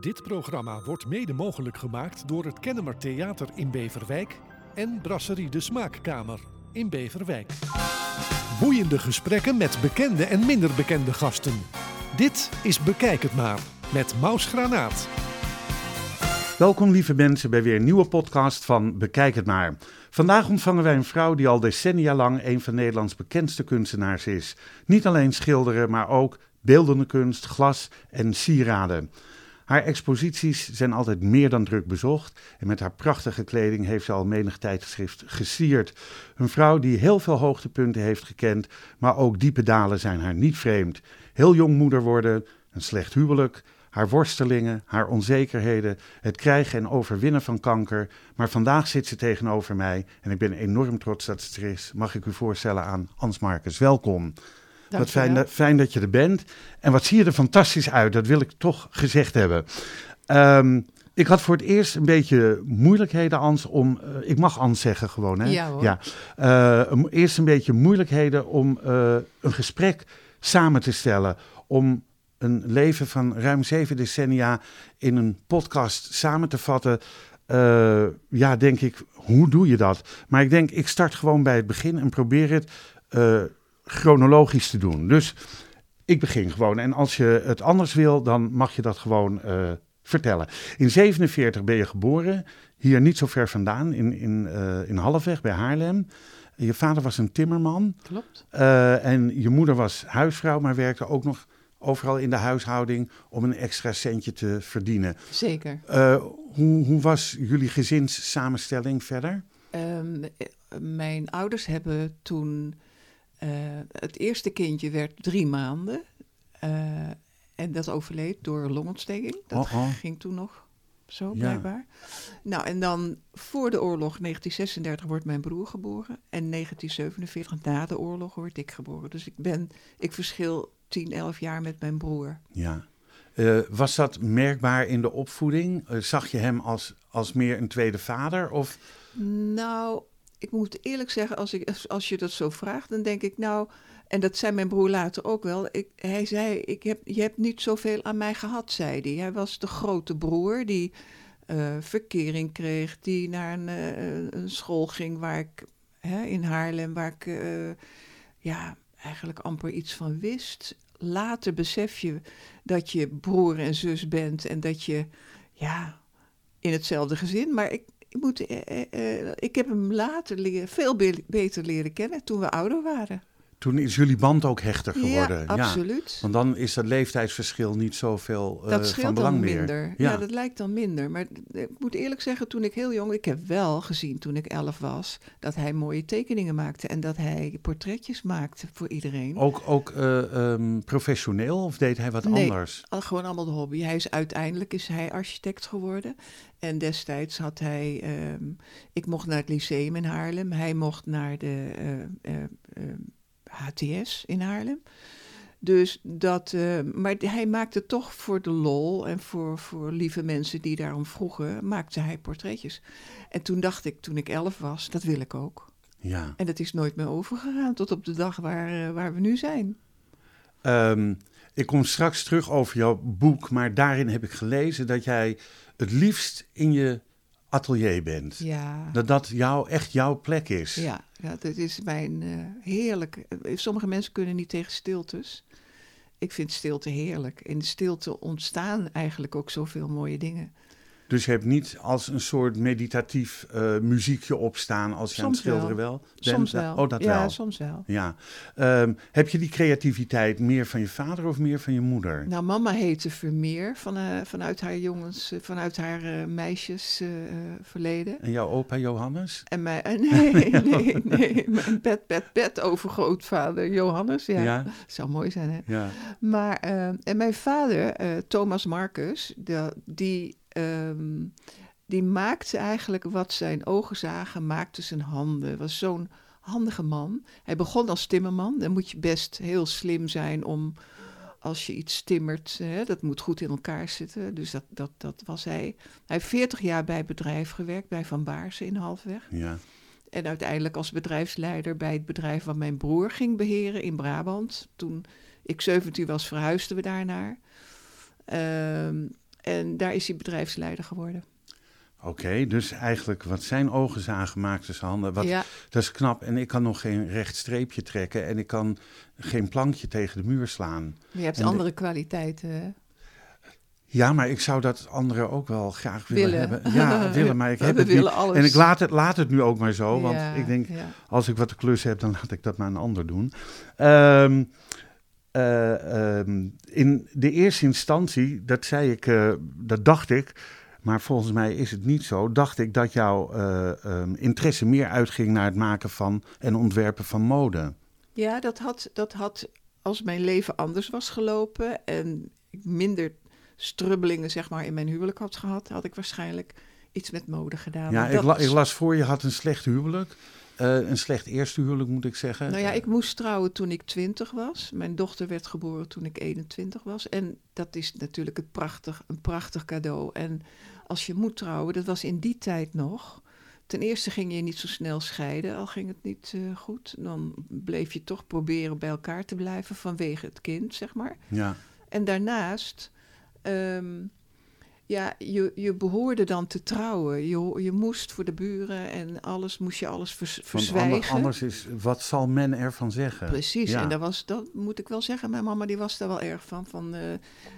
Dit programma wordt mede mogelijk gemaakt door het Kennemer Theater in Beverwijk en Brasserie de Smaakkamer in Beverwijk. Boeiende gesprekken met bekende en minder bekende gasten. Dit is Bekijk het maar met Maus Granaat. Welkom lieve mensen bij weer een nieuwe podcast van Bekijk het maar. Vandaag ontvangen wij een vrouw die al decennia lang een van Nederlands bekendste kunstenaars is. Niet alleen schilderen, maar ook beeldende kunst, glas en sieraden. Haar exposities zijn altijd meer dan druk bezocht en met haar prachtige kleding heeft ze al menig tijdschrift gesierd. Een vrouw die heel veel hoogtepunten heeft gekend, maar ook diepe dalen zijn haar niet vreemd. Heel jong moeder worden, een slecht huwelijk, haar worstelingen, haar onzekerheden, het krijgen en overwinnen van kanker. Maar vandaag zit ze tegenover mij en ik ben enorm trots dat ze er is. Mag ik u voorstellen aan Ans Marcus. Welkom. Wat fijn, dat- fijn dat je er bent. En wat zie je er fantastisch uit, dat wil ik toch gezegd hebben. Ehm, ik had voor het eerst een beetje moeilijkheden, Ans, om... eh, ik mag Ans zeggen gewoon, hè? Ja, hoor. Ja. Eh, eerst een beetje moeilijkheden om eh, een gesprek samen te stellen. Om een leven van ruim zeven decennia in een podcast samen te vatten. Ja, denk ik, hoe doe je dat? Maar ik denk, ik start gewoon bij het begin en probeer het chronologisch te doen. Dus ik begin gewoon. En als je het anders wil, dan mag je dat gewoon eh, vertellen. In 47 ben je geboren, hier niet zo ver vandaan, in, in, eh, in Halfweg bij Haarlem. Je vader was een timmerman Klopt. eh, en je moeder was huisvrouw, maar werkte ook nog overal in de huishouding om een extra centje te verdienen. Zeker. Hoe, hoe was jullie gezinssamenstelling verder? Ehm, eh, mijn ouders hebben toen... eh, het eerste kindje werd drie maanden. eh, en dat overleed door longontsteking. Dat Oh, oh. ging toen nog zo, Ja. blijkbaar. Nou, en dan voor de oorlog, 1936, wordt mijn broer geboren. En 1947, na de oorlog, word ik geboren. Dus ik ben... Ik verschil 10, 11 jaar met mijn broer. Ja. Eh, was dat merkbaar in de opvoeding? Zag je hem als, als meer een tweede vader? Of Nou, ik moet eerlijk zeggen, als, ik, als- je dat zo vraagt, dan denk ik nou, en dat zei mijn broer later ook wel. Ik, hij zei, ik heb, je hebt niet zoveel aan mij gehad, zei hij. Hij was de grote broer die eh, verkering kreeg, die naar een, eh, een school ging waar ik, hè, in Haarlem, waar ik eh, ja, eigenlijk amper iets van wist. Later besef je dat je broer en zus bent en dat je, ja, in hetzelfde gezin. Maar ik, ik, moet, eh, eh, eh, ik heb hem later leren, veel be- beter leren kennen toen we ouder waren. Toen is jullie band ook hechter geworden? Ja, absoluut. Want dan is dat leeftijdsverschil niet zoveel eh dat van belang meer. minder. Ja. dat lijkt dan minder. Maar ik moet eerlijk zeggen, toen ik heel jong... Ik heb wel gezien toen ik elf was... dat hij mooie tekeningen maakte... en dat hij portretjes maakte voor iedereen. Ook, ook eh, ehm, professioneel of deed hij wat Nee. anders? Gewoon allemaal de hobby. Hij is uiteindelijk is hij architect geworden. En destijds had hij. ehm, ik mocht naar het lyceum in Haarlem. Hij mocht naar de eh, eh, eh, HTS in Haarlem. Dus dat. eh, maar hij maakte toch voor de lol en voor, voor lieve mensen die daarom vroegen, maakte hij portretjes. En toen dacht ik, toen ik elf was, dat wil ik ook. Ja. En dat is nooit meer overgegaan tot op de dag waar, eh, waar we nu zijn. Ehm, ik kom straks terug over jouw boek, maar daarin heb ik gelezen dat jij het liefst in je atelier bent. Ja. Dat dat jou, echt jouw plek is. Ja, ja dat is mijn eh, heerlijk. eh, Sommige mensen kunnen niet tegen stiltes. Ik vind stilte heerlijk. In de stilte ontstaan eigenlijk ook zoveel mooie dingen. Dus je hebt niet als een soort meditatief eh, muziekje opstaan als je aan het wel. schilderen wel? Soms wel. Oh, dat ja, wel. soms wel. Ja. Ehm, heb je die creativiteit meer van je vader of meer van je moeder? Nou, mama heette Vermeer van, eh, vanuit haar jongens, eh, vanuit haar eh, meisjes eh, eh, verleden. En jouw opa Johannes? En mijn, nee, nee, nee, mijn bed, bed, bed overgrootvader Johannes. Ja, Ja. zou mooi zijn, hè? Ja. Maar, eh, en mijn vader, Thomas Marcus, de- die, ehm, die maakte eigenlijk wat zijn ogen zagen, maakte zijn handen. Was zo'n handige man. Hij begon als timmerman. Dan moet je best heel slim zijn om, als je iets timmert, hè, dat moet goed in elkaar zitten. Dus dat, dat, dat was hij. Hij heeft 40 jaar bij het bedrijf gewerkt, bij Van Baarsen in Halfweg. Ja. En uiteindelijk als bedrijfsleider bij het bedrijf wat mijn broer ging beheren in Brabant. Toen ik 17 was, verhuisden we daarnaar. Ehm, En daar is hij bedrijfsleider geworden. Oké, dus eigenlijk wat zijn ogen zagen, maakte zijn handen. Wat, ja, Dat is knap. En ik kan nog geen recht streepje trekken en ik kan geen plankje tegen de muur slaan. maar je hebt En de- andere kwaliteiten. hè? Ja, maar ik zou dat anderen ook wel graag willen, Willen. hebben. Ja, willen, maar ik We heb het willen niet. alles. En ik laat het, laat het nu ook maar zo, want Ja, ik denk, ja. als ik wat te klus heb, dan laat ik dat maar een ander doen. Ehm, eh, ehm, in de eerste instantie, dat zei ik, eh, dat dacht ik, maar volgens mij is het niet zo, dacht ik dat jouw eh, ehm, interesse meer uitging naar het maken van en ontwerpen van mode. Ja, dat had, dat had, als mijn leven anders was gelopen en ik minder strubbelingen zeg maar, in mijn huwelijk had gehad, had ik waarschijnlijk iets met mode gedaan. Ja, ik, la- ik las voor je had een slecht huwelijk. Eh, een slecht eerste huwelijk, moet ik zeggen. Nou ja, ik moest trouwen toen ik 20 was. Mijn dochter werd geboren toen ik 21 was. En dat is natuurlijk het prachtig, een prachtig cadeau. En als je moet trouwen, dat was in die tijd nog. Ten eerste ging je niet zo snel scheiden, al ging het niet eh, goed. Dan bleef je toch proberen bij elkaar te blijven vanwege het kind, zeg maar. Ja. En daarnaast, ehm, ja, je, je behoorde dan te trouwen. Je, je moest voor de buren en alles, moest je alles vers, Want verzwijgen. ander- anders is, wat zal men ervan zeggen? Precies, Ja. en dat, was, dat moet ik wel zeggen. Mijn mama die was daar wel erg van. van eh,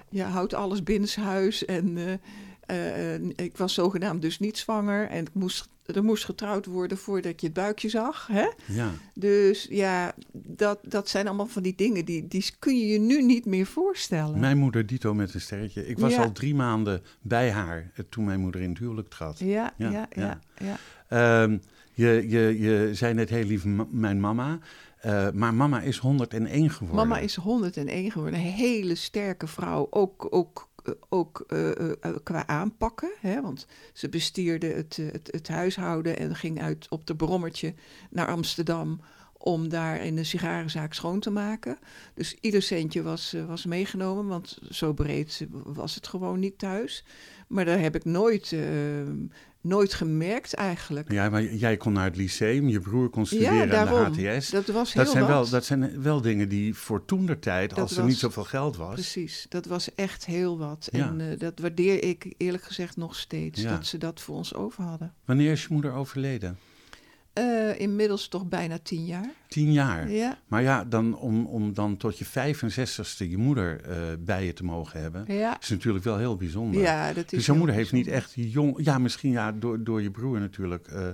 je houdt alles binnenshuis. En eh, eh, eh, ik was zogenaamd dus niet zwanger. En ik moest, er moest getrouwd worden voordat je het buikje zag. Hè? Ja. Dus ja, dat, dat zijn allemaal van die dingen... Die, die kun je je nu niet meer voorstellen. Mijn moeder Dito met een sterretje. Ik was Ja. al drie maanden bij haar eh, toen mijn moeder in het huwelijk trad. Ja, Ja, ja, ja. Ehm, je, je, je zei net heel lief mijn mama. Maar mama is 101 geworden. Mama is 101 geworden. Een hele sterke vrouw. Ook, ook, ook eh, eh, eh, qua aanpakken. Hè? Want ze bestierde het, eh, het, het huishouden en ging uit op de brommertje naar Amsterdam. Om daar in de sigarenzaak schoon te maken. Dus ieder centje was, eh, was meegenomen. Want zo breed was het gewoon niet thuis. Maar daar heb ik nooit, eh, nooit gemerkt eigenlijk. Ja, maar jij kon naar het lyceum, je broer kon studeren aan daarom. de HTS. Dat was heel Dat zijn, wat. wel, dat zijn wel dingen die voor toen der tijd, als er niet zoveel geld was. Precies, dat was echt heel wat. Ja. En eh, dat waardeer ik eerlijk gezegd nog steeds, Ja. dat ze dat voor ons over hadden. Wanneer is je moeder overleden? Eh, inmiddels toch bijna tien jaar. Tien jaar. Ja, Maar ja, dan, om, om dan tot je 65ste je moeder eh, bij je te mogen hebben, ja. is natuurlijk wel heel bijzonder. ja dat is dus jouw moeder heeft niet echt jong... Ja, misschien ja, door, door je broer natuurlijk eh,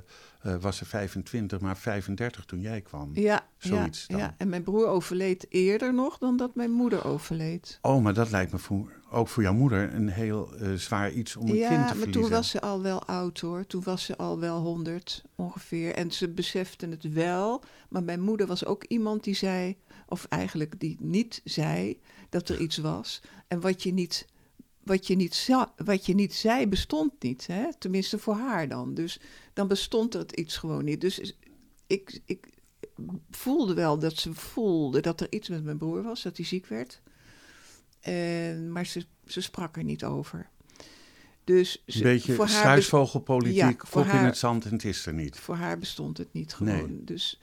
eh, was ze 25, maar 35 toen jij kwam. Ja, Zoiets ja, dan. ja, en mijn broer overleed eerder nog dan dat mijn moeder overleed. Oh, maar dat lijkt me voor, ook voor jouw moeder een heel eh, zwaar iets om een ja, kind te maar verliezen. toen was ze al wel oud hoor. Toen was ze al wel honderd ongeveer. En ze beseften het wel. Maar mijn moeder was ook iemand die zei, of eigenlijk die niet zei dat er iets was. En wat je niet, wat je niet, wat je niet zei, bestond niet. Hè? Tenminste voor haar dan. Dus dan bestond er het iets gewoon niet. Dus ik, ik voelde wel dat ze voelde dat er iets met mijn broer was, dat hij ziek werd. En, maar ze, ze sprak er niet over. Dus Een ze, beetje voor, haar be- struisvogelpolitiek, Ja, voor kop in haar- het zand en het is er niet. voor haar bestond het niet gewoon. Nee. Dus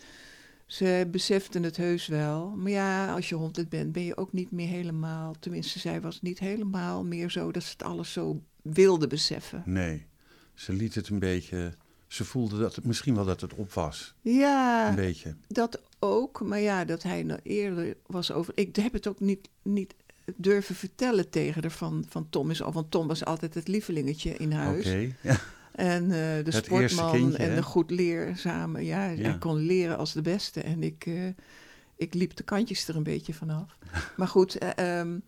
ze beseften het heus wel. Maar ja, als je honderd bent, ben je ook niet meer helemaal... Tenminste, zij was niet helemaal meer zo dat ze het alles zo wilde beseffen. Nee, ze liet het een beetje... Ze voelde dat het, misschien wel dat het op was. Ja, Een beetje. dat ook. Maar ja, dat hij nou eerder was over... Ik heb het ook niet, niet durven vertellen tegen haar van, van Tom. Is al, want Tom was altijd het lievelingetje in Oké. huis. Ja. En eh, de eerste sportman kindje, en hè? de goed leerzame. Ja, Ja. hij kon leren als de beste. En ik, eh, ik liep de kantjes er een beetje vanaf. maar goed, eh, ehm,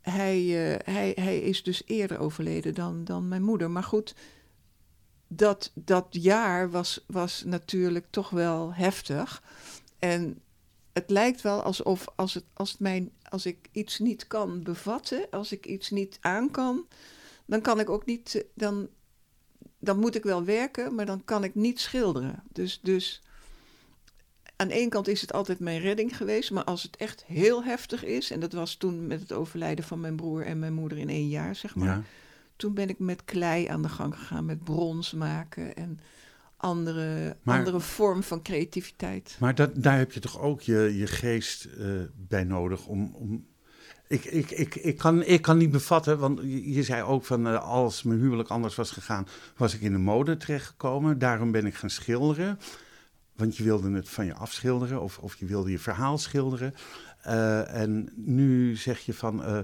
hij, hij, hij is dus eerder overleden dan, dan mijn moeder. Maar goed, dat, dat jaar was, was natuurlijk toch wel heftig. En het lijkt wel alsof als, het, als, mijn, als ik iets niet kan bevatten, als ik iets niet aan kan, dan kan ik ook niet, dan, dan moet ik wel werken, maar dan kan ik niet schilderen. Dus, dus aan de ene kant is het altijd mijn redding geweest, maar als het echt heel heftig is, en dat was toen met het overlijden van mijn broer en mijn moeder in één jaar, zeg maar, ja. toen ben ik met klei aan de gang gegaan, met brons maken en andere, Maar- andere vorm van creativiteit. Maar dat, daar heb je toch ook je, je geest eh, bij nodig om... om Ik, ik, ik, ik, kan, ik kan niet bevatten, want je, zei ook van eh, als mijn huwelijk anders was gegaan, was ik in de mode terechtgekomen. Daarom ben ik gaan schilderen. Want je wilde het van je afschilderen of, of je wilde je verhaal schilderen. Eh, en nu zeg je van, eh,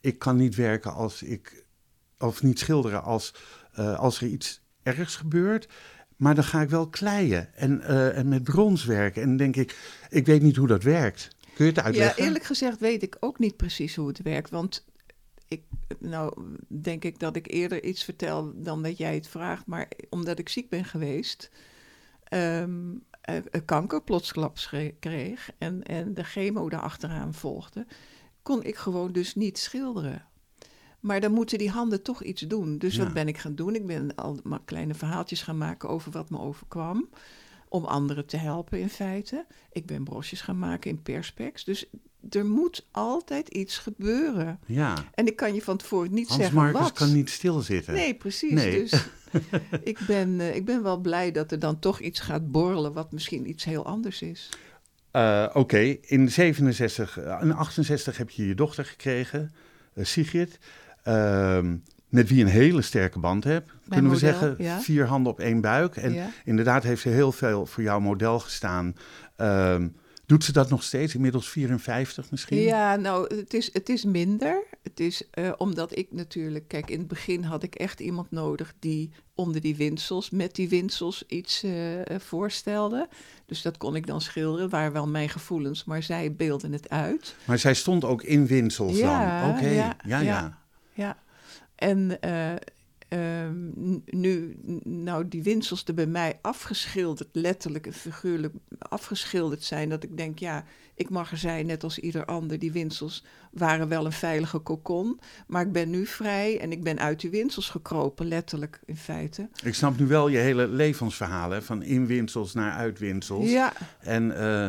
ik kan niet werken als ik, of niet schilderen als, als er iets ergs gebeurt. Maar dan ga ik wel kleien en, en met brons werken. En denk ik, ik weet niet hoe dat werkt. Kun je het Ja, eerlijk gezegd weet ik ook niet precies hoe het werkt. Want ik, nou denk ik dat ik eerder iets vertel dan dat jij het vraagt. Maar omdat ik ziek ben geweest, eh, kanker plotsklaps kreeg en, en de chemo daarachteraan volgde, kon ik gewoon dus niet schilderen. Maar dan moeten die handen toch iets doen. Dus Ja. wat ben ik gaan doen? Ik ben al maar kleine verhaaltjes gaan maken over wat me overkwam. Om anderen te helpen in feite. Ik ben brosjes gaan maken in perspex. Dus er moet altijd iets gebeuren. Ja, En ik kan je van tevoren niet Hans zeggen Marcus wat. kan niet stilzitten. Nee, precies. Nee. Dus ik ben, eh, ik ben wel blij dat er dan toch iets gaat borrelen... wat misschien iets heel anders is. Eh, Oké, in 67, eh, in 68 heb je je dochter gekregen, Sigrid. Ehm, met wie een hele sterke band hebt. Kunnen we model, zeggen, ja. vier handen op één buik. En Ja. inderdaad heeft ze heel veel voor jouw model gestaan. Ehm, doet ze dat nog steeds? Inmiddels 54 misschien? Ja, nou, het is, het is minder. Het is eh, omdat ik natuurlijk... Kijk, in het begin had ik echt iemand nodig... die onder die winsels, met die winsels iets eh, eh, voorstelde. Dus dat kon ik dan schilderen. waren wel mijn gevoelens, maar zij beelden het uit. Maar zij stond ook in Winsels Ja, dan? Oké, ja. ja. Ja, en eh, ehm, nu, nou, die winsels er bij mij afgeschilderd, letterlijk en figuurlijk afgeschilderd zijn, dat ik denk, ja, ik mag er zijn, net als ieder ander. Die winsels waren wel een veilige kokon, maar ik ben nu vrij en ik ben uit die winsels gekropen, letterlijk in feite. Ik snap nu wel je hele levensverhaal, hè? van in Winsels naar uit Winsels. Ja, En eh,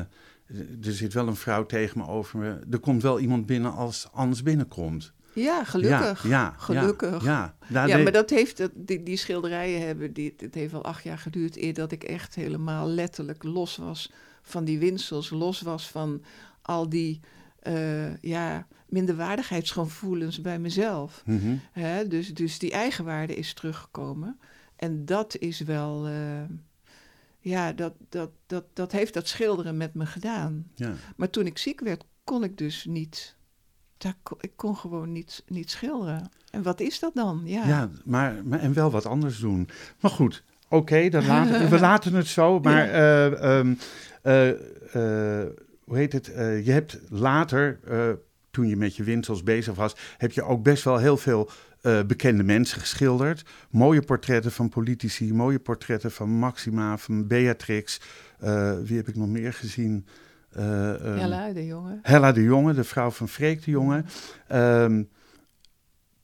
er zit wel een vrouw tegen me over me. Er komt wel iemand binnen als Ans binnenkomt. Ja, gelukkig. Ja, ja, Gelukkig. Ja, ja. Maar dat heeft, dat, die, die schilderijen hebben, die, het heeft wel acht jaar geduurd eer dat ik echt helemaal letterlijk los was van die winsels, los was van al die, eh, ja, minderwaardigheidsgevoelens bij mezelf. Mhm. Hè? Dus, dus die eigenwaarde is teruggekomen. En dat is wel, eh, ja, dat, dat, dat, dat heeft dat schilderen met me gedaan. ja. Maar toen ik ziek werd, kon ik dus niet, daar, ik kon gewoon niet, niet schilderen. En wat is dat dan? Ja. Ja, maar, maar en wel wat anders doen. Maar goed, oké, dan laten we laten het zo. Maar eh, ehm, eh, eh, hoe heet het? Je hebt later, toen je met je winsels bezig was, heb je ook best wel heel veel bekende mensen geschilderd. Mooie portretten van politici, mooie portretten van Maxima, van Beatrix. Wie heb ik nog meer gezien? Ehm, Hella, de jongen. Hella de Jonge, de vrouw van Freek de Jonge. Ehm,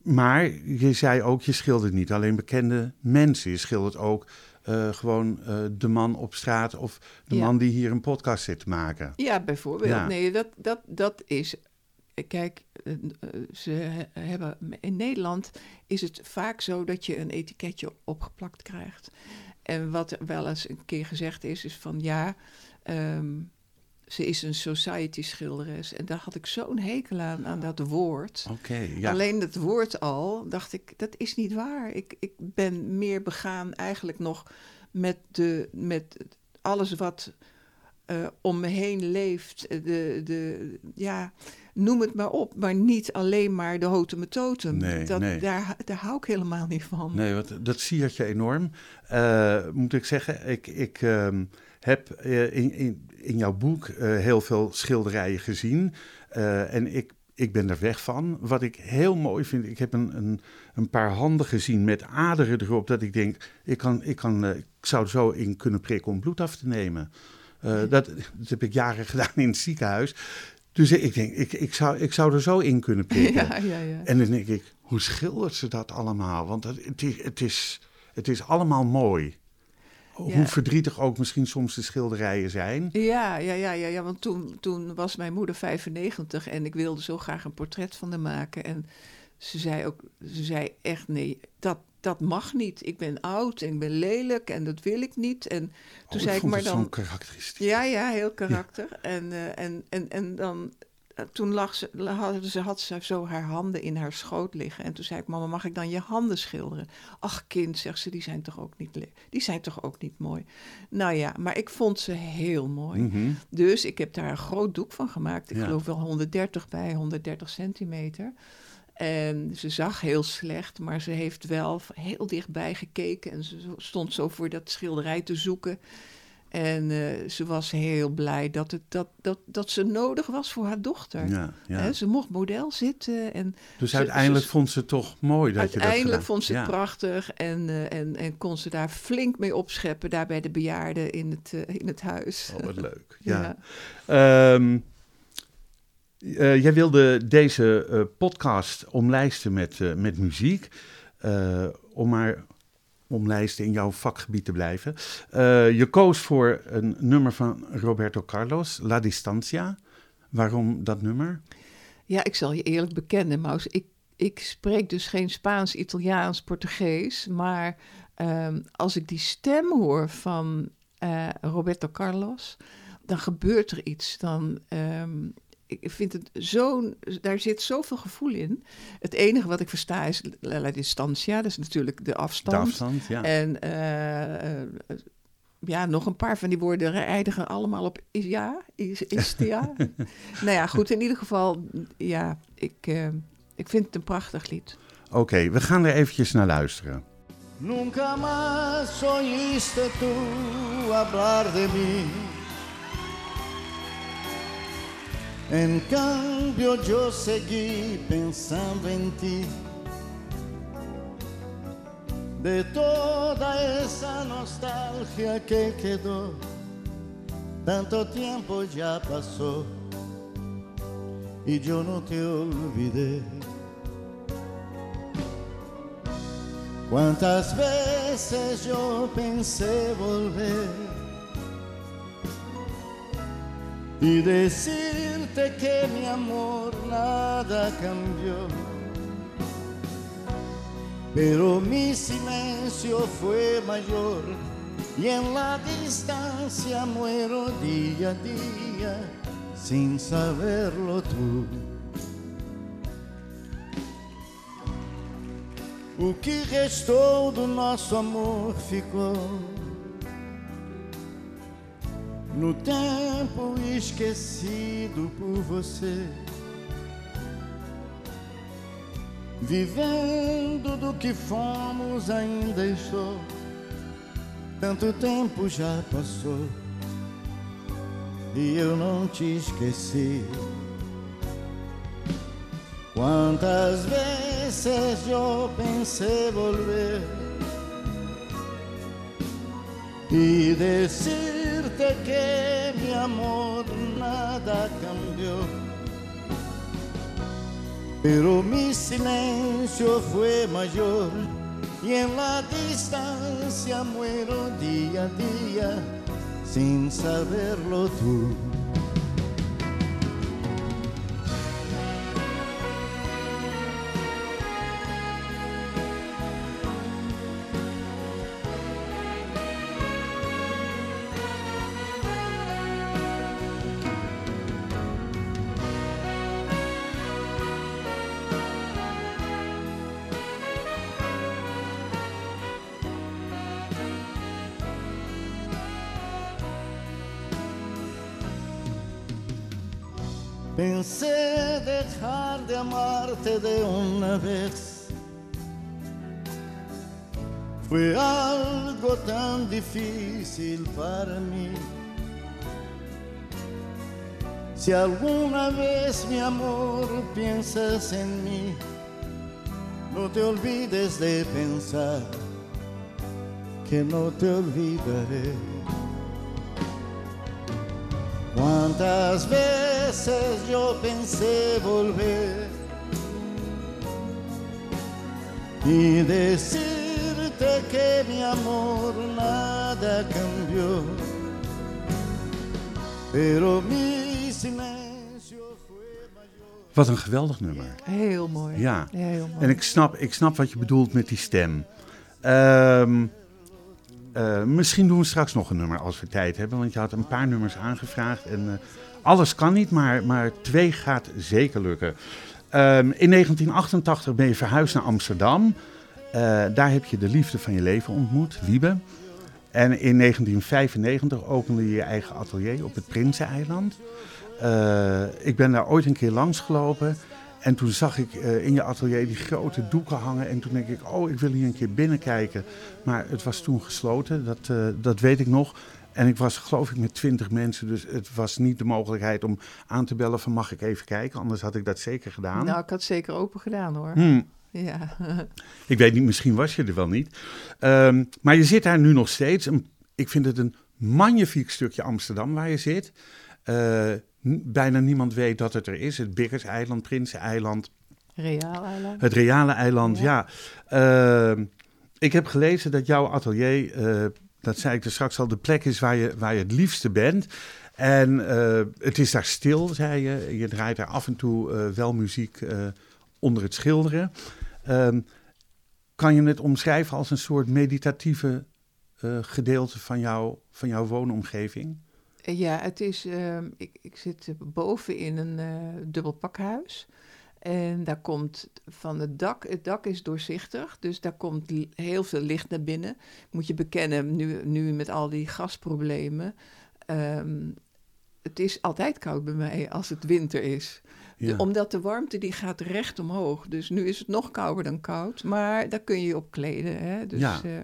maar je zei ook, je schildert niet alleen bekende mensen. Je schildert ook eh, gewoon eh, de man op straat of de Ja. man die hier een podcast zit te maken. Ja, bijvoorbeeld. Ja. Nee, dat, dat, dat is. Kijk, ze he- hebben. In Nederland is het vaak zo dat je een etiketje opgeplakt krijgt. En wat wel eens een keer gezegd is, is van ja. ehm, ze is een society schilderes. En daar had ik zo'n hekel aan, aan dat woord. Ja. Alleen het woord al, dacht ik, dat is niet waar. Ik, ik ben meer begaan eigenlijk nog met, de, met alles wat eh, om me heen leeft. Eh, De, de, ja, noem het maar op, maar niet alleen maar de hotemetotem. Nee, dat, nee. Daar, daar hou ik helemaal niet van. Nee, want dat siert je enorm. Eh, moet ik zeggen, ik, ik ehm, heb in, in, in jouw boek eh, heel veel schilderijen gezien. Eh, en ik, ik ben er weg van. Wat ik heel mooi vind, ik heb een, een, een paar handen gezien met aderen erop. Dat ik denk, ik, kan, ik, kan, eh, ik zou er zo in kunnen prikken om bloed af te nemen. Dat, dat heb ik jaren gedaan in het ziekenhuis. Dus ik denk, ik, ik, zou, ik zou er zo in kunnen prikken. Ja, ja, ja. En dan denk ik, hoe schildert ze dat allemaal? Want het, het, is, het, is, het is allemaal mooi. Hoe Ja. verdrietig ook misschien soms de schilderijen zijn. Ja, ja, ja, ja, ja want toen, toen was mijn moeder 95 en ik wilde zo graag een portret van haar maken. En ze zei ook, ze zei echt nee, dat, dat mag niet. Ik ben oud en ik ben lelijk en dat wil ik niet. En toen Oh, zei ik, maar dan... zo'n karakteristiek. Ja, ja, heel karakter. En, eh, en, en, en dan toen lag ze, had, ze, had ze zo haar handen in haar schoot liggen. En toen zei ik, mama, mag ik dan je handen schilderen? Ach kind, zegt ze, die zijn toch ook niet, die zijn toch ook niet mooi? Nou ja, maar ik vond ze heel mooi. Mhm. Dus ik heb daar een groot doek van gemaakt. Ik Ja. geloof wel 130 bij 130 centimeter. En ze zag heel slecht, maar ze heeft wel heel dichtbij gekeken. En ze stond zo voor dat schilderij te zoeken. En eh, ze was heel blij dat, het, dat, dat, dat ze nodig was voor haar dochter. Ja, ze mocht model zitten en Dus ze- uiteindelijk ze- vond ze het toch mooi dat je dat uiteindelijk vond ze het ja. prachtig. En, eh, en, en kon ze daar flink mee opscheppen, daar bij de bejaarden in het, eh, in het huis. Oh, wat leuk. Ja. Ja. Ehm, eh, jij wilde deze podcast omlijsten met, met muziek. Om maar omlijsten in jouw vakgebied te blijven. Eh, je koos voor een nummer van Roberto Carlos, La Distancia. Waarom dat nummer? Ja, ik zal je eerlijk bekennen, Maus. Ik, ik spreek dus geen Spaans, Italiaans, Portugees. Maar ehm, als ik die stem hoor van eh, Roberto Carlos, dan gebeurt er iets. Dan, ehm, ik vind het zo'n, daar zit zoveel gevoel in. Het enige wat ik versta is la, la distancia, dat is natuurlijk de afstand. De afstand, ja. En eh, eh, ja, nog een paar van die woorden eindigen allemaal op is ja, is, is het ja. nou ja, goed, in ieder geval, ja, ik, eh, ik vind het een prachtig lied. Oké, we gaan er eventjes naar luisteren. Nunca más oíste tú hablar de mí. Em cambio eu segui pensando em ti De toda essa nostalgia que quedó Tanto tempo já passou E eu não te olvidé Quantas vezes eu pensei volver E decidi decirte que mi amor nada cambió. Pero mi silencio fue mayor y en la distancia muero día a día sin saberlo tú. O que restou do nosso amor ficou no tempo esquecido por você. Vivendo do que fomos, ainda estou. Tanto tempo já passou e eu não te esqueci. Quantas vezes eu pensei volver e que mi amor nada cambió. Pero mi silencio fue mayor y en la distancia muero día a día sin saberlo tú. Amarte de una vez. Fue algo tan difícil para mí. Si alguna vez, mi amor, piensas en mí, no te olvides de pensar que no te olvidaré. Cuántas veces yo pensé volver y decirte que mi amor nada cambió, pero mi silencio fue mayor. Wat een geweldig nummer. Heel mooi. Ja. Heel mooi. En ik snap, ik snap wat je bedoelt met die stem. Ehm, eh, misschien doen we straks nog een nummer als we tijd hebben. Want je had een paar nummers aangevraagd. En eh, alles kan niet, maar, maar twee gaat zeker lukken. Ehm, in 1988 ben je verhuisd naar Amsterdam. Eh, daar heb je de liefde van je leven ontmoet, Wiebe. En in 1995 opende je je eigen atelier op het Prinseneiland. Uh, ik ben daar ooit een keer langs gelopen. En toen zag ik uh, in je atelier die grote doeken hangen. En toen denk ik, oh, ik wil hier een keer binnenkijken. Maar het was toen gesloten, dat, dat weet ik nog. En ik was geloof ik met twintig mensen, dus het was niet de mogelijkheid om aan te bellen van mag ik even kijken, anders had ik dat zeker gedaan. Nou, ik had zeker open gedaan hoor. Hmm. Ja. ik weet niet, misschien was je er wel niet. Um, maar je zit daar nu nog steeds. Een, ik vind het een magnifiek stukje Amsterdam waar je zit. Uh, bijna niemand weet dat het er is. Het Biggers-eiland, Prinsen-eiland. Reaal-eiland. Het reale eiland, ja. ja. Uh, ik heb gelezen dat jouw atelier, uh, dat zei ik er straks al, de plek is waar je, waar je het liefste bent. En uh, het is daar stil, zei je. Je draait daar af en toe wel muziek onder het schilderen. Um, kan je het omschrijven als een soort meditatieve gedeelte van, jou, van jouw woonomgeving? Ja, het is. Uh, ik, ik zit boven in een dubbel pakhuis. En daar komt van het dak. Het dak is doorzichtig, dus daar komt heel veel licht naar binnen. Moet je bekennen, nu, nu met al die gasproblemen. Um, het is altijd koud bij mij als het winter is. Ja. Omdat de warmte die gaat recht omhoog. Dus nu is het nog kouder dan koud. Maar daar kun je je op kleden. Hè? Dus, ja. Uh,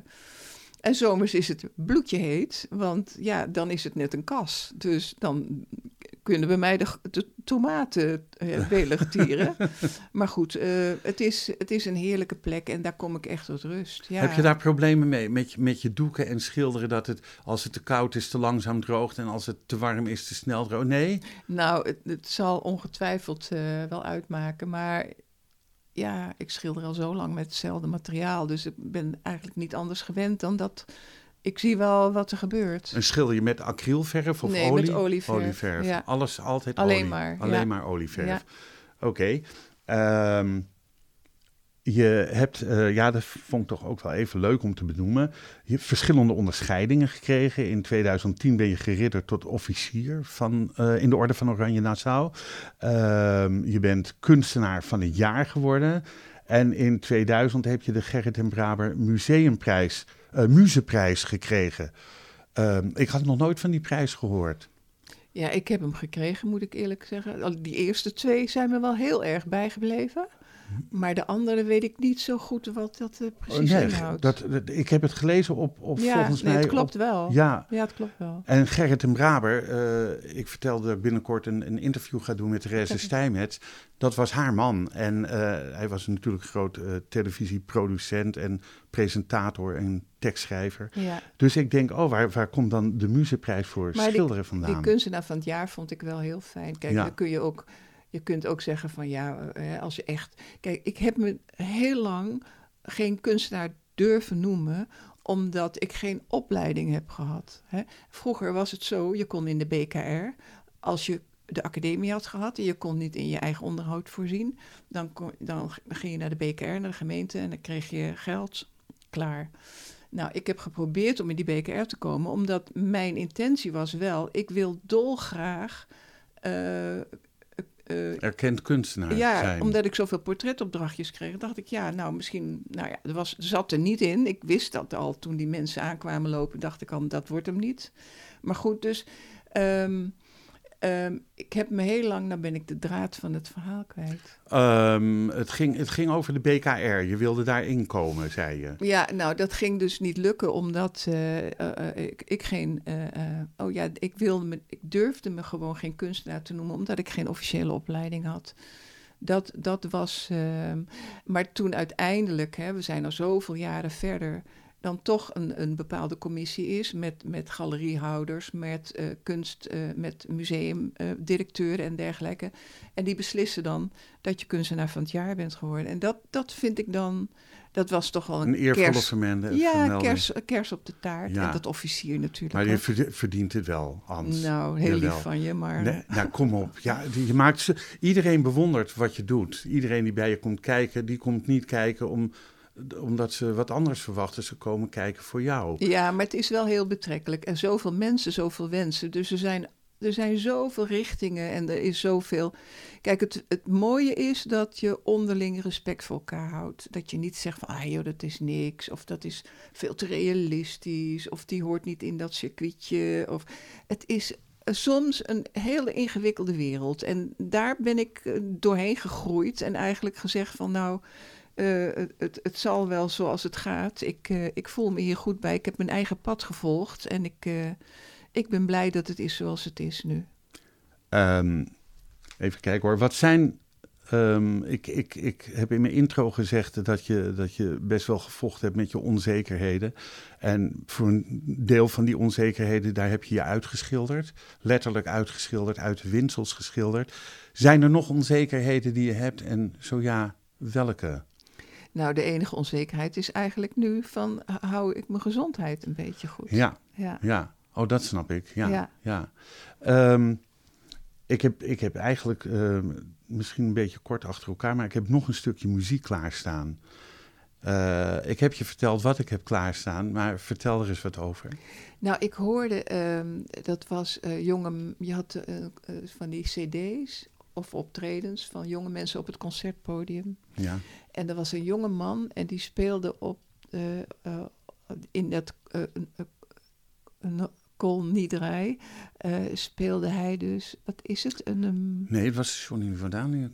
en zomers is het bloedje heet, want ja, dan is het net een kas. Dus dan kunnen bij mij de, de tomaten uh, welig tieren. maar goed, uh, het, is, het is een heerlijke plek en daar kom ik echt tot rust. Ja. Heb je daar problemen mee, met, je, met je doeken en schilderen, dat het als het te koud is te langzaam droogt en als het te warm is te snel droogt? Nee? Nou, het, het zal ongetwijfeld uh, wel uitmaken, maar ja, ik schilder al zo lang met hetzelfde materiaal. Dus ik ben eigenlijk niet anders gewend dan dat. Ik zie wel wat er gebeurt. En schilder je met acrylverf of nee, olie? met olieverf. olieverf. Ja. Alles altijd Alleen olie. maar. Alleen ja. maar olieverf. Ja. Oké. Okay. Um, je hebt, uh, ja, dat vond ik toch ook wel even leuk om te benoemen. Je hebt verschillende onderscheidingen gekregen. In 2010 ben je geridderd tot officier van, uh, in de Orde van Oranje Nassau. Uh, je bent kunstenaar van het jaar geworden. En in 2000 heb je de Gerrit en Braber Museumprijs, uh, Museprijs gekregen. ik had nog nooit van die prijs gehoord. Ja, ik heb hem gekregen, moet ik eerlijk zeggen. Die eerste twee zijn me wel heel erg bijgebleven. Maar de andere weet ik niet zo goed wat dat uh, precies nee, inhoudt. Dat, dat, ik heb het gelezen op, op ja, volgens nee, mij... het klopt op, wel. Ja. ja, het klopt wel. En Gerrit en Braber, uh, ik vertelde binnenkort een, een interview gaan doen met Therese Stijmets. Dat was haar man. En uh, hij was natuurlijk groot televisieproducent en presentator en tekstschrijver. Ja. Dus ik denk, oh, waar, waar komt dan de Museprijs voor maar schilderen die, vandaan? Die kunstenaar van het jaar vond ik wel heel fijn. Kijk, Ja. dan kun je ook... Je kunt ook zeggen van ja, eh, als je echt... Kijk, ik heb me heel lang geen kunstenaar durven noemen, omdat ik geen opleiding heb gehad. Hè. Vroeger was het zo, je kon in de BKR, als je de academie had gehad en je kon niet in je eigen onderhoud voorzien, dan, dan ging je naar de BKR, naar de gemeente en dan kreeg je geld klaar. Nou, ik heb geprobeerd om in die BKR te komen, omdat mijn intentie was wel, ik wil dolgraag uh, uh, Erkend kunstenaar ja, zijn. omdat ik zoveel portretopdrachtjes kreeg, dacht ik, ja, nou misschien, nou ja, er, was, zat er niet in. Ik wist dat al toen die mensen aankwamen lopen, dacht ik al, dat wordt hem niet. Maar goed, dus um, um, ik heb me heel lang, nou ben ik de draad van het verhaal kwijt. Um, het, ging, het ging over de BKR, je wilde daarin komen, zei je. Ja, nou, dat ging dus niet lukken, omdat uh, uh, ik, ik, geen, uh, oh ja, ik wilde me, ik durfde me gewoon geen kunstenaar te noemen, omdat ik geen officiële opleiding had. Dat, dat was, maar toen uiteindelijk, hè, we zijn al zoveel jaren verder, dan toch een, een bepaalde commissie is met, met galeriehouders, met uh, kunst, uh, met museumdirecteuren en dergelijke. En die beslissen dan dat je kunstenaar van het jaar bent geworden. En dat, dat vind ik dan, dat was toch wel een, een eervolle kers, vermende, ja, kers, kers op de taart. Ja. En dat officier natuurlijk. Maar je ook. verdient het wel, Hans. Nou, heel Jawel. lief van je, maar... Nee, nou, kom op. Ja, je maakt ze, iedereen bewondert wat je doet. Iedereen die bij je komt kijken, die komt niet kijken om omdat ze wat anders verwachten. Ze komen kijken voor jou. Ja, maar het is wel heel betrekkelijk. En zoveel mensen, zoveel wensen. Dus er zijn er zijn zoveel richtingen en er is zoveel. Kijk, het, het mooie is dat je onderling respect voor elkaar houdt. Dat je niet zegt van, ah joh, dat is niks. Of dat is veel te realistisch. Of die hoort niet in dat circuitje. Of het is soms een hele ingewikkelde wereld. En daar ben ik eh, doorheen gegroeid en eigenlijk gezegd van nou, uh, het, het, zal wel zoals het gaat. Ik, uh, ik voel me hier goed bij. Ik heb mijn eigen pad gevolgd en ik, uh, ik ben blij dat het is zoals het is nu. Um, even kijken hoor. Wat zijn Um, ik, ik, ik heb in mijn intro gezegd dat je, dat je best wel gevochten hebt met je onzekerheden. En voor een deel van die onzekerheden, daar heb je je uitgeschilderd. Letterlijk uitgeschilderd, uit de winsels geschilderd. Zijn er nog onzekerheden die je hebt? En zo ja, welke? Nou, de enige onzekerheid is eigenlijk nu van, hou ik mijn gezondheid een beetje goed? Ja, ja. ja. Oh, dat snap ik. Ja, ja. ja. Um, ik, heb, ik heb eigenlijk... Um, misschien een beetje kort achter elkaar, maar ik heb nog een stukje muziek klaarstaan. Uh, ik heb je verteld wat ik heb klaarstaan, maar vertel er eens wat over. Nou, ik hoorde, um, dat was uh, jonge, je had uh, van die cd's of optredens van jonge mensen op het concertpodium. Ja. En er was een jonge man en die speelde op, in dat een, Koolniederij uh, speelde hij dus, wat is het? Een, um... Nee, het was Johnny van Dalen.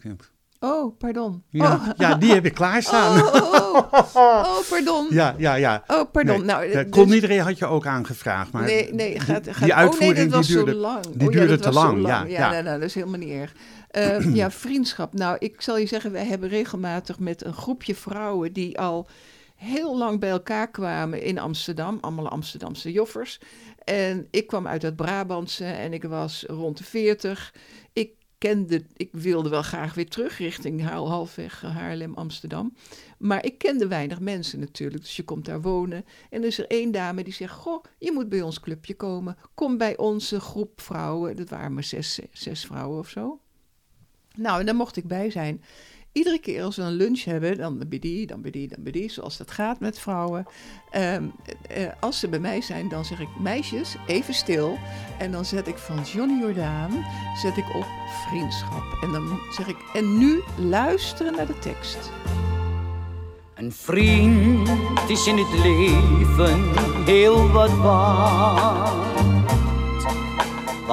Oh, pardon. Ja, oh. ja, die heb ik klaarstaan. Oh, oh, oh. oh pardon. Ja, ja, ja. Oh, pardon. Nee, nou, dus... Koolniederij had je ook aangevraagd, maar nee, nee, gaat, gaat... die uitvoering oh, nee, dat die duurde, zo lang. Die oh, duurde ja, te lang. lang. Ja, ja, ja. Nou, nou, dat is helemaal niet erg. Uh, ja, vriendschap. Nou, ik zal je zeggen, wij hebben regelmatig met een groepje vrouwen die al heel lang bij elkaar kwamen in Amsterdam, allemaal Amsterdamse joffers. En ik kwam uit het Brabantse en ik was rond de 40. Ik kende, ik wilde wel graag weer terug richting halfweg Haarlem, Amsterdam. Maar ik kende weinig mensen natuurlijk, dus je komt daar wonen. En er is er één dame die zegt, goh, je moet bij ons clubje komen. Kom bij onze groep vrouwen, dat waren maar zes, zes vrouwen of zo. Nou, en daar mocht ik bij zijn iedere keer als we een lunch hebben, dan bij die, dan bij die, dan bij die, zoals dat gaat met vrouwen. Um, uh, als ze bij mij zijn, dan zeg ik, meisjes, even stil. En dan zet ik van Johnny Jordaan, zet ik op vriendschap. En dan zeg ik, en nu luisteren naar de tekst. Een vriend is in het leven heel wat waard.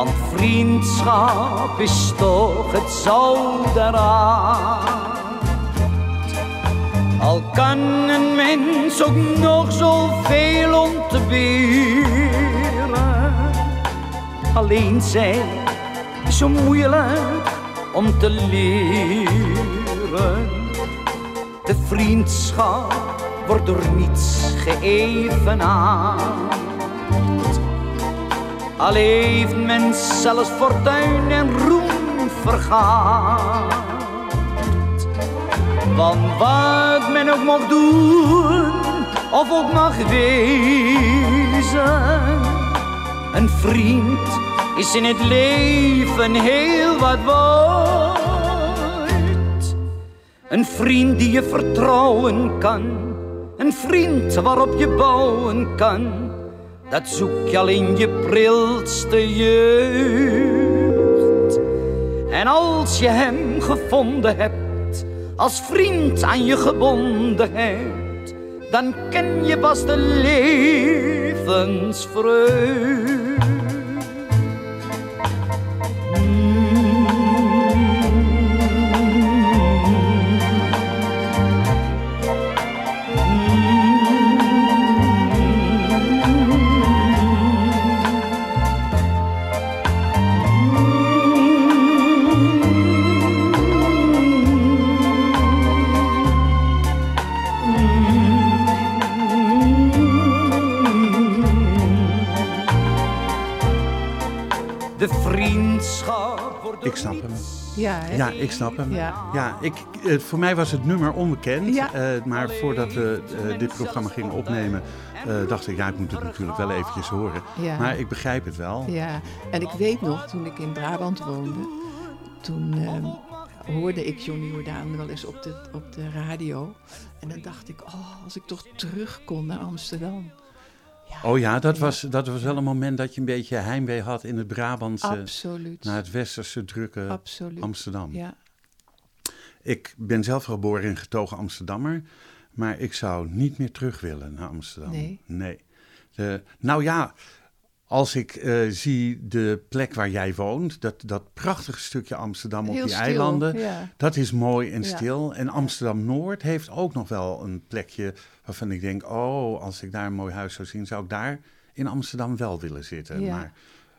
Want vriendschap is toch het zout eraan. Al kan een mens ook nog zoveel om te beren. Alleen zijn is zo moeilijk om te leren. De vriendschap wordt door niets geëvenaard. Al heeft men zelfs fortuin en roem vergaat. Want wat men ook mag doen, of ook mag wezen. Een vriend is in het leven heel wat waard. Een vriend die je vertrouwen kan, een vriend waarop je bouwen kan. Dat zoek je al in je prilste jeugd. En als je hem gevonden hebt als vriend aan je gebonden hebt, dan ken je pas de levensvreugd. Ja, hè? Ja, ik snap hem. Ja. Ja, ik, eh, voor mij was het nummer onbekend. Ja. eh, maar voordat we eh, dit programma gingen opnemen, dacht ik, ja, ik moet het natuurlijk wel eventjes horen. Ja. Maar ik begrijp het wel. Ja, en ik weet nog, toen ik in Brabant woonde, toen ehm, hoorde ik Johnny Jordaan wel eens op de, op de radio. En dan dacht ik, oh, als ik toch terug kon naar Amsterdam. Oh ja, dat, Ja. Was, dat was wel een moment dat je een beetje heimwee had in het Brabantse... Absoluut. naar het westerse drukke Absoluut. Amsterdam. Ja. Ik ben zelf geboren en getogen Amsterdammer, maar ik zou niet meer terug willen naar Amsterdam. Nee? De- nou ja, als ik eh, zie de plek waar jij woont, dat, dat prachtige stukje Amsterdam op Heel die stil, eilanden, Ja. dat is mooi en Ja. stil. En Amsterdam-Noord heeft ook nog wel een plekje waarvan ik denk, oh, als ik daar een mooi huis zou zien, zou ik daar in Amsterdam wel willen zitten. Ja. Maar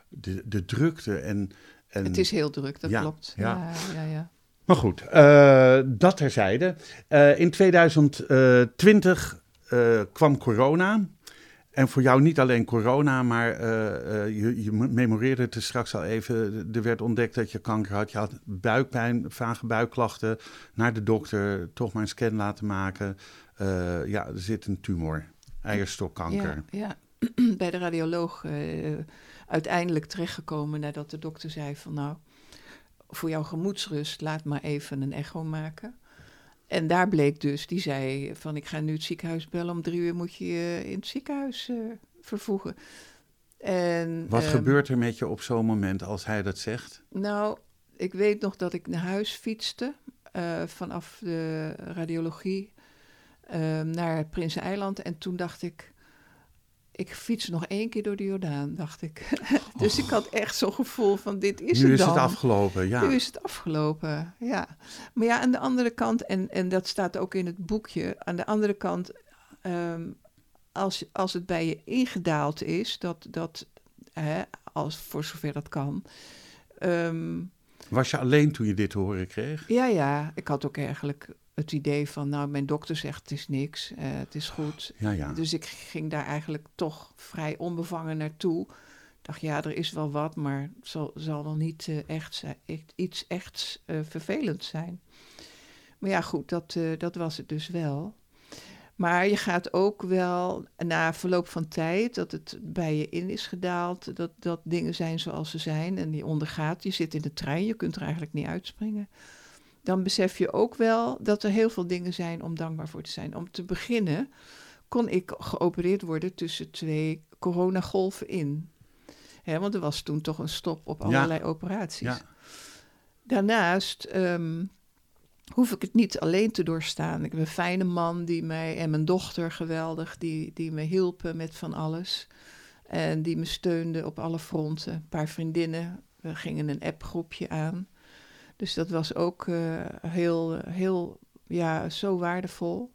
de, de drukte en... en Het is heel druk, dat klopt. ja. Ja. Maar goed, eh, dat terzijde. Eh, in 2020 eh, kwam corona. En voor jou niet alleen corona, maar eh, eh, je, memoreerde het straks al even. Er werd ontdekt dat je kanker had. Je had buikpijn, vage buikklachten. Naar de dokter, toch maar een scan laten maken. Eh, ja, er zit een tumor, eierstokkanker. Ja, ja. bij de radioloog uiteindelijk terechtgekomen nadat de dokter zei van nou, voor jouw gemoedsrust laat maar even een echo maken. En daar bleek dus, die zei van ik ga nu het ziekenhuis bellen, om drie uur moet je je in het ziekenhuis eh, vervoegen. En, Wat ehm, gebeurt er met je op zo'n moment als hij dat zegt? Nou, ik weet nog dat ik naar huis fietste eh, vanaf de radiologie eh, naar het Prinseneiland. En toen dacht ik, ik fiets nog één keer door de Jordaan, dacht ik. dus ik had echt zo'n gevoel van, dit is nu het is dan. het afgelopen, ja. Nu is het afgelopen, ja. Maar ja, aan de andere kant, en, en dat staat ook in het boekje, aan de andere kant, ehm, als, als het bij je ingedaald is, dat, dat hè, als, voor zover dat kan. ehm, Was je alleen toen je dit te horen kreeg? ja, ja, ik had ook eigenlijk het idee van, nou, mijn dokter zegt het is niks, eh, het is goed. Ja, ja. Dus ik ging daar eigenlijk toch vrij onbevangen naartoe. Ik dacht, ja, er is wel wat, maar het zal, zal wel niet eh, echt zijn, iets echt eh, vervelends zijn. Maar ja, goed, dat, dat was het dus wel. Maar je gaat ook wel, na verloop van tijd, dat het bij je in is gedaald, dat, dat dingen zijn zoals ze zijn en je ondergaat. Je zit in de trein, je kunt er eigenlijk niet uitspringen. Dan besef je ook wel dat er heel veel dingen zijn om dankbaar voor te zijn. Om te beginnen kon ik geopereerd worden tussen twee coronagolven in. Hè, want er was toen toch een stop op Ja. allerlei operaties. Ja. Daarnaast ehm, hoef ik het niet alleen te doorstaan. Ik heb een fijne man die mij en mijn dochter geweldig, die, die me hielpen met van alles. En die me steunde op alle fronten. Een paar vriendinnen, we gingen een appgroepje aan. Dus dat was ook eh, heel, heel, ja, zo waardevol.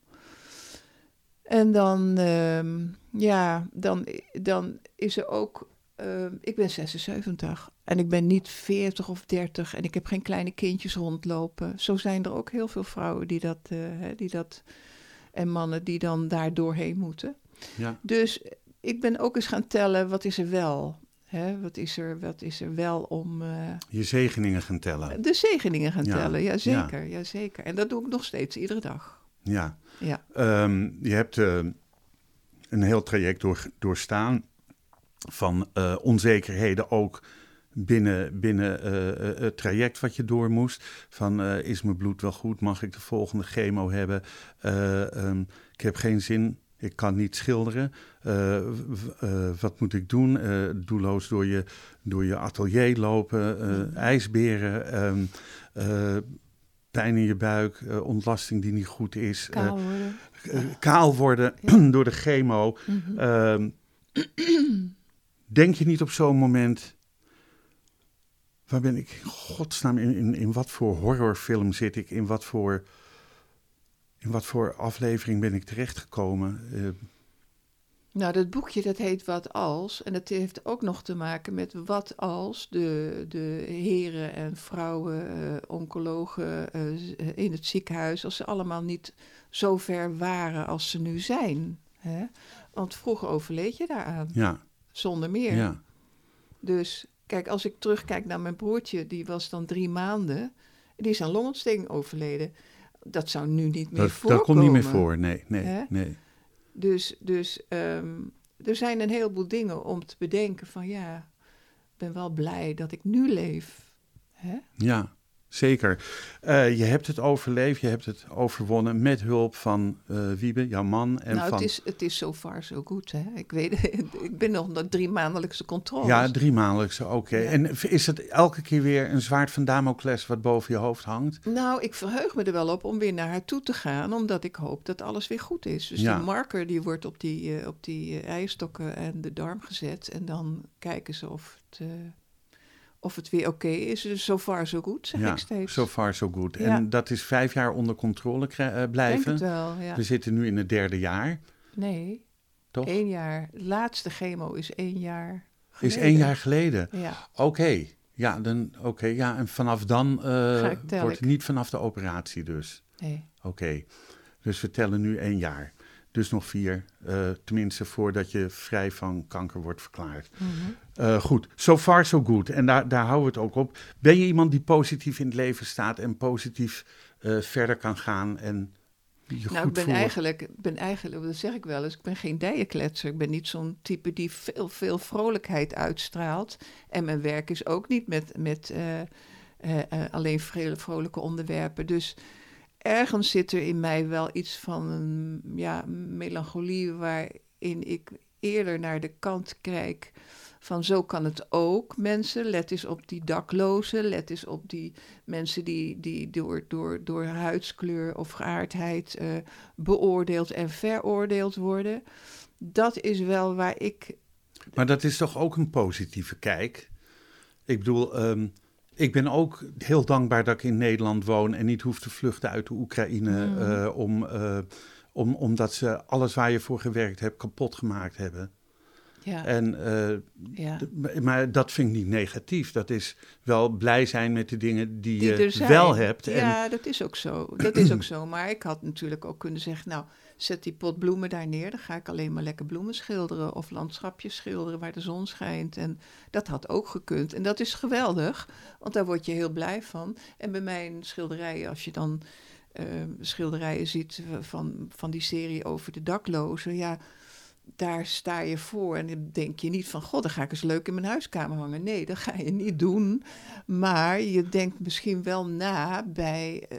En dan, ehm, ja, dan, dan is er ook, ehm, ik ben 76 en ik ben niet 40 of 30 en ik heb geen kleine kindjes rondlopen. Zo zijn er ook heel veel vrouwen die dat, eh, hè, die dat en mannen die dan daar doorheen moeten. ja. Dus ik ben ook eens gaan tellen, wat is er wel? Hè? Wat, is er, wat is er wel om eh, Je zegeningen gaan tellen. de zegeningen gaan Ja, tellen? Ja, zeker, ja. zeker. En dat doe ik nog steeds, iedere dag. Ja. Ja, Ehm, je hebt eh, een heel traject door, doorstaan van eh, onzekerheden ook binnen, binnen het traject wat je door moest. Van is mijn bloed wel goed? Mag ik de volgende chemo hebben? Eh, ehm, ik heb geen zin. Ik kan niet schilderen. Eh, eh, wat moet ik doen? Eh, doelloos door je, door je atelier lopen. eh, ijsberen. ehm, eh, pijn in je buik. ontlasting die niet goed is. kaal worden. kaal worden door de chemo. Mhm. Ehm, denk je niet op zo'n moment. Waar ben ik in godsnaam in, in, in wat voor horrorfilm zit ik? In wat voor, in wat voor aflevering ben ik terechtgekomen? Eh, Nou, dat boekje dat heet Wat als. En dat heeft ook nog te maken met wat als de, de heren en vrouwen, eh, oncologen eh, in het ziekenhuis, als ze allemaal niet zo ver waren als ze nu zijn. Hè? Want vroeger overleed je daaraan, ja, zonder meer. ja, Dus kijk, als ik terugkijk naar mijn broertje, die was dan drie maanden. Die is aan longontsteking overleden. Dat zou nu niet meer dat, voorkomen. dat komt niet meer voor. Nee, nee, Hè? nee. Dus, dus ehm, er zijn een heleboel dingen om te bedenken van ja, ik ben wel blij dat ik nu leef. Hè? Ja, zeker. Uh, je hebt het overleefd, je hebt het overwonnen met hulp van uh, Wiebe, jouw man. En nou, van... het is, het is zo far zo goed. Hè? Ik weet, ik ben nog naar drie maandelijkse controle. Ja, drie maandelijkse, oké. Ja. En is het elke keer weer een zwaard van Damocles wat boven je hoofd hangt? Nou, ik verheug me er wel op om weer naar haar toe te gaan, omdat ik hoop dat alles weer goed is. Dus ja. die marker die wordt op die, uh, op die eierstokken en de darm gezet en dan kijken ze of het of het weer oké okay is. Dus so far so goed, zeg ja, ik steeds. so far so good. Ja. En dat is vijf jaar onder controle uh, blijven. Denk het wel, ja. We zitten nu in het derde jaar. Nee, toch? Één jaar. De laatste chemo is één jaar geleden. Is één jaar geleden? Ja. Oké. Okay. Ja, dan, oké, ja, en vanaf dan uh, wordt het niet vanaf de operatie dus? Nee. Oké, dus we tellen nu één jaar. Dus nog vier, uh, tenminste voordat je vrij van kanker wordt verklaard. Mm -hmm. Uh, goed, so far so good. En daar, daar houden we het ook op. Ben je iemand die positief in het leven staat en positief uh, verder kan gaan en je nou, ik ben voelen? eigenlijk, ben eigenlijk, dat zeg ik wel eens, ik ben geen dijenkletser. Ik ben niet zo'n type die veel, veel vrolijkheid uitstraalt. En mijn werk is ook niet met, met alleen vrolijke onderwerpen. Dus ergens zit er in mij wel iets van een ja, melancholie waarin ik eerder naar de kant kijk van zo kan het ook mensen. Let eens op die daklozen, let eens op die mensen die, die door, door, door huidskleur of geaardheid uh, beoordeeld en veroordeeld worden. Dat is wel waar ik... Maar dat is toch ook een positieve kijk? Ik bedoel... Um ik ben ook heel dankbaar dat ik in Nederland woon en niet hoef te vluchten uit de Oekraïne. Mm. Uh, om, uh, om, omdat ze alles waar je voor gewerkt hebt kapot gemaakt hebben. Ja. En, uh, ja. Maar dat vind ik niet negatief. Dat is wel blij zijn met de dingen die, die je wel hebt. Ja, en... dat is ook zo. Dat is ook zo. Maar ik had natuurlijk ook kunnen zeggen, nou, zet die pot bloemen daar neer. Dan ga ik alleen maar lekker bloemen schilderen of landschapjes schilderen waar de zon schijnt. En dat had ook gekund. En dat is geweldig, want daar word je heel blij van. En bij mijn schilderijen, als je dan uh, schilderijen ziet van, van die serie over de daklozen, ja daar sta je voor en dan denk je niet van... god, dan ga ik eens leuk in mijn huiskamer hangen. Nee, dat ga je niet doen. Maar je denkt misschien wel na bij uh,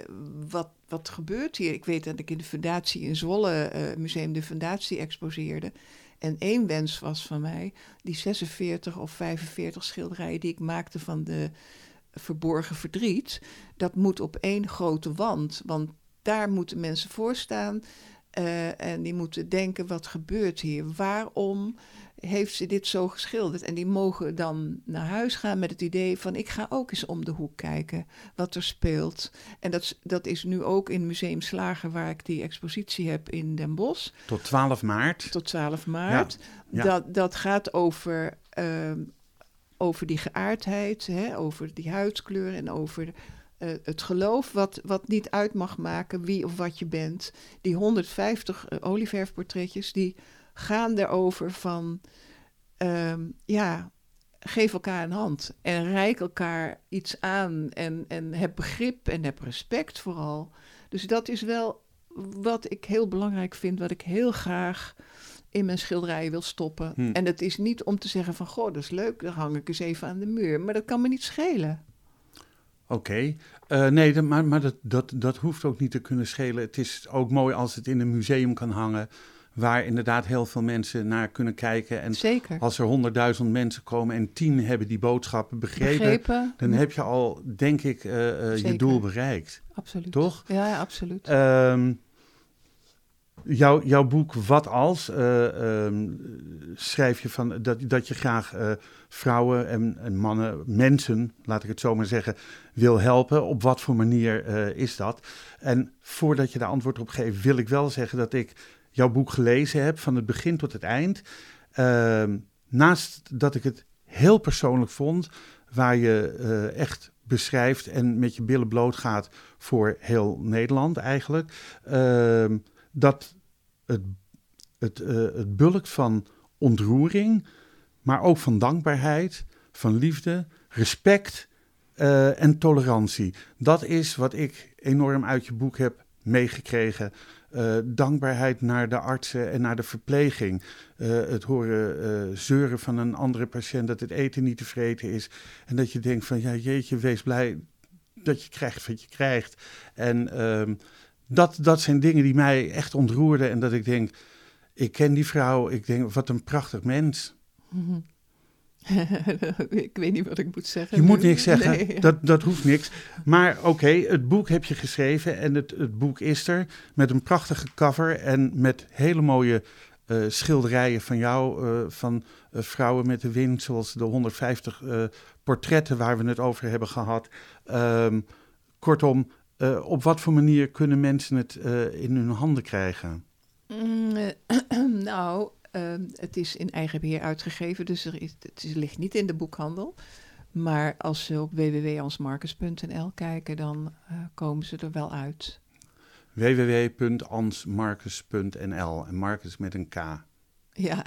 wat, wat gebeurt hier. Ik weet dat ik in de fundatie in Zwolle, uh, Museum de Fundatie, exposeerde. En één wens was van mij, die 46 of 45 schilderijen die ik maakte van de verborgen verdriet... dat moet op één grote wand, want daar moeten mensen voor staan... Uh, en die moeten denken, wat gebeurt hier? Waarom heeft ze dit zo geschilderd? En die mogen dan naar huis gaan met het idee van... ik ga ook eens om de hoek kijken wat er speelt. En dat, dat is nu ook in Museum Slager... waar ik die expositie heb in Den Bosch. Tot 12 maart. Tot 12 maart. Ja, ja. Dat, dat gaat over, uh, over die geaardheid, hè, over die huidskleur... en over uh, het geloof wat, wat niet uit mag maken wie of wat je bent. Die 150 uh, olieverfportretjes, die gaan erover van... Um, ja, geef elkaar een hand en reik elkaar iets aan en, en heb begrip en heb respect vooral. Dus dat is wel wat ik heel belangrijk vind, wat ik heel graag in mijn schilderijen wil stoppen. Hm. En het is niet om te zeggen van, goh, dat is leuk, dan hang ik eens even aan de muur. Maar dat kan me niet schelen. Oké, okay. uh, nee, maar, maar dat, dat, dat hoeft ook niet te kunnen schelen. Het is ook mooi als het in een museum kan hangen, waar inderdaad heel veel mensen naar kunnen kijken. En Zeker. als er honderdduizend mensen komen en tien hebben die boodschappen begrepen, Begrepen. dan heb je al, denk ik, uh, uh, je doel bereikt. Absoluut. Toch? Ja, ja absoluut. Um, Jouw, jouw boek Wat als uh, um, schrijf je van dat, dat je graag uh, vrouwen en, en, mannen, mensen, laat ik het zo maar zeggen, wil helpen. Op wat voor manier uh, is dat? En voordat je daar antwoord op geeft, wil ik wel zeggen dat ik jouw boek gelezen heb van het begin tot het eind. Ehm, naast dat ik het heel persoonlijk vond, waar je echt beschrijft en met je billen bloot gaat voor heel Nederland eigenlijk. Dat het, het, uh, het bulkt van ontroering, maar ook van dankbaarheid, van liefde, respect uh, en tolerantie. Dat is wat ik enorm uit je boek heb meegekregen. Uh, dankbaarheid naar de artsen en naar de verpleging. Het horen zeuren van een andere patiënt dat het eten niet tevreden is. En dat je denkt van ja jeetje, wees blij dat je krijgt wat je krijgt. En ehm, dat, dat zijn dingen die mij echt ontroerden. En dat ik denk, ik ken die vrouw, ik denk, wat een prachtig mens. ik weet niet wat ik moet zeggen. Je moet niks zeggen, Nee. dat, dat hoeft niks. Maar oké, het boek heb je geschreven en het, het boek is er met een prachtige cover en met hele mooie eh, schilderijen van jou, eh, van eh, vrouwen met de wind, zoals de 150 eh, portretten waar we het over hebben gehad. Ehm, kortom, eh, op wat voor manier kunnen mensen het eh, in hun handen krijgen? Mm, eh, nou, ehm, het is in eigen beheer uitgegeven, dus er is, het ligt niet in de boekhandel. Maar als ze op www.ansmarcus.nl kijken, dan komen ze er wel uit. www.ansmarcus.nl en Marcus met een K. Ja,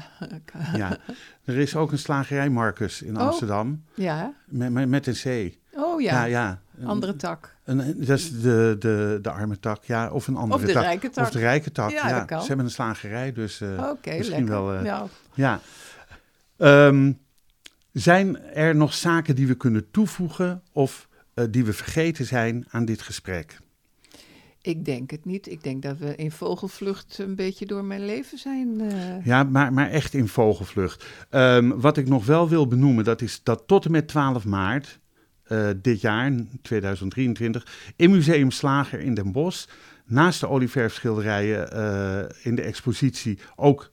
Ja. Er is ook een slagerij Marcus in Oh. Amsterdam ja. met, met, met een C. Oh Ja, ja, ja. Een- andere tak. Een, dat is de, de, de arme tak, ja. Of een andere Of de tak. rijke tak. Of de rijke tak, Ja, ja. dat kan. Ze hebben een slagerij, dus Oké, misschien lekker. wel... eh, Nou, ja. Ehm, zijn er nog zaken die we kunnen toevoegen of eh, die we vergeten zijn aan dit gesprek? Ik denk het niet. Ik denk dat we in vogelvlucht een beetje door mijn leven zijn. eh, Ja, maar, maar echt in vogelvlucht. Ehm, wat ik nog wel wil benoemen, dat is dat tot en met 12 maart eh, dit jaar, 2023, in Museum Slager in Den Bosch, naast de olieverfschilderijen eh, in de expositie ook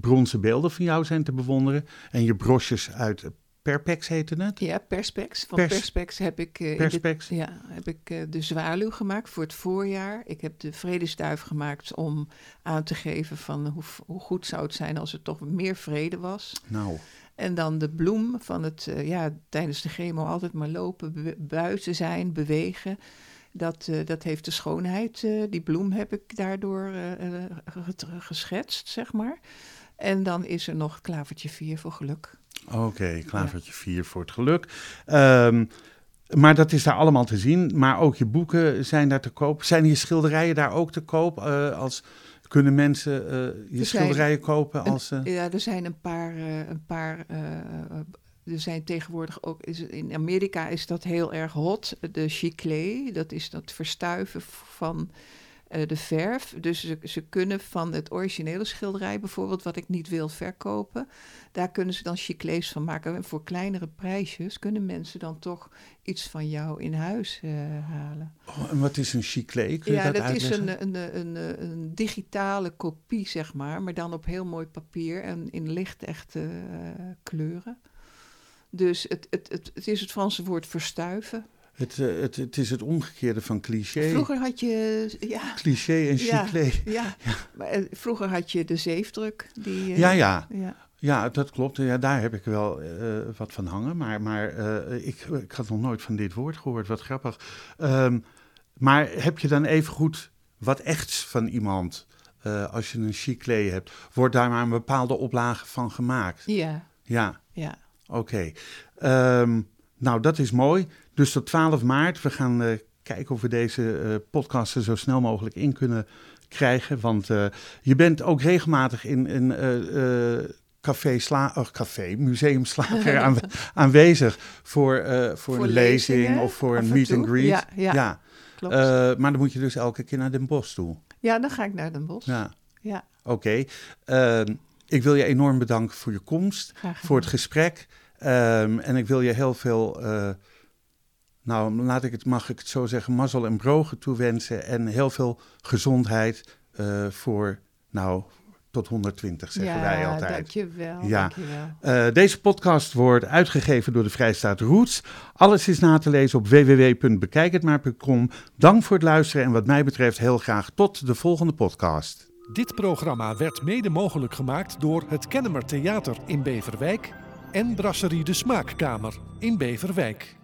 bronzen beelden van jou zijn te bewonderen. En je brosjes uit Perpex heette het. Ja, Perspex. Van Pers- Perspex heb ik, eh, in de- Perspex. ja, heb ik eh, de zwaluw gemaakt voor het voorjaar. Ik heb de vredesduif gemaakt om aan te geven van hoe, hoe goed zou het zijn als er toch meer vrede was. Nou, En dan de bloem van het, eh, ja, tijdens de chemo altijd maar lopen, buiten zijn, bewegen. Dat, dat heeft de schoonheid. die bloem heb ik daardoor geschetst, zeg maar. En dan is er nog klavertje 4 voor geluk. Oké, klavertje 4 voor het geluk. Ehm, maar dat is daar allemaal te zien. Maar ook je boeken zijn daar te koop. Zijn je schilderijen daar ook te koop? Eh, als, kunnen mensen eh, je Er schilderijen kopen als... eh, Ja, er zijn een paar. een paar er zijn tegenwoordig ook. Is, in Amerika is dat heel erg hot. De chiclé, dat is dat verstuiven van eh, de verf. Dus ze, ze kunnen van het originele schilderij, bijvoorbeeld, wat ik niet wil verkopen, daar kunnen ze dan chiclés van maken. En voor kleinere prijsjes kunnen mensen dan toch iets van jou in huis eh, halen. oh, en wat is een? Kun je Ja, dat, dat is een, een, een, een, digitale kopie, zeg maar, maar dan op heel mooi papier en in licht-echte eh, kleuren. Dus het, het, het, het is het Franse woord verstuiven. Het, eh, het, het is het omgekeerde van cliché. Vroeger had je, ja, Cliché en Ja. chiclé. ja, Maar, eh, vroeger had je de zeefdruk. Die, eh, Ja, ja. ja. Ja, dat klopt. Ja, daar heb ik wel wat van hangen. Maar, maar ik, ik had nog nooit van dit woord gehoord. Wat grappig. Ehm, maar heb je dan even goed wat echts van iemand? als je een chiclé hebt, wordt daar maar een bepaalde oplage van gemaakt. Ja, Ja, ja. oké. Ehm, nou, dat is mooi. Dus tot 12 maart. We gaan eh, kijken of we deze eh podcast er zo snel mogelijk in kunnen krijgen. Want eh, je bent ook regelmatig in een café, sla of café, museum Slager aanwe- aanwezig voor, voor, Voor een lezing lezingen, of voor een en meet and greet. Ja, ja, klopt. Eh, maar dan moet je dus elke keer naar Den Bosch toe. ja, dan ga ik naar Den Bosch. Ja, Ja, oké. Ehm, ik wil je enorm bedanken voor je komst voor het gesprek. Ehm, en ik wil je heel veel, nou laat ik het, mag ik het zo zeggen, mazzel en brogen toewensen. En heel veel gezondheid eh, voor, nou, tot 120 zeggen ja, wij altijd. dankjewel, Ja. dankjewel. Eh, deze podcast wordt uitgegeven door de Vrijstaat Roots. Alles is na te lezen op www.bekijkhetmaar.com. Dank voor het luisteren en wat mij betreft heel graag tot de volgende podcast. Dit programma werd mede mogelijk gemaakt door het Kennemer Theater in Beverwijk en Brasserie de Smaakkamer in Beverwijk.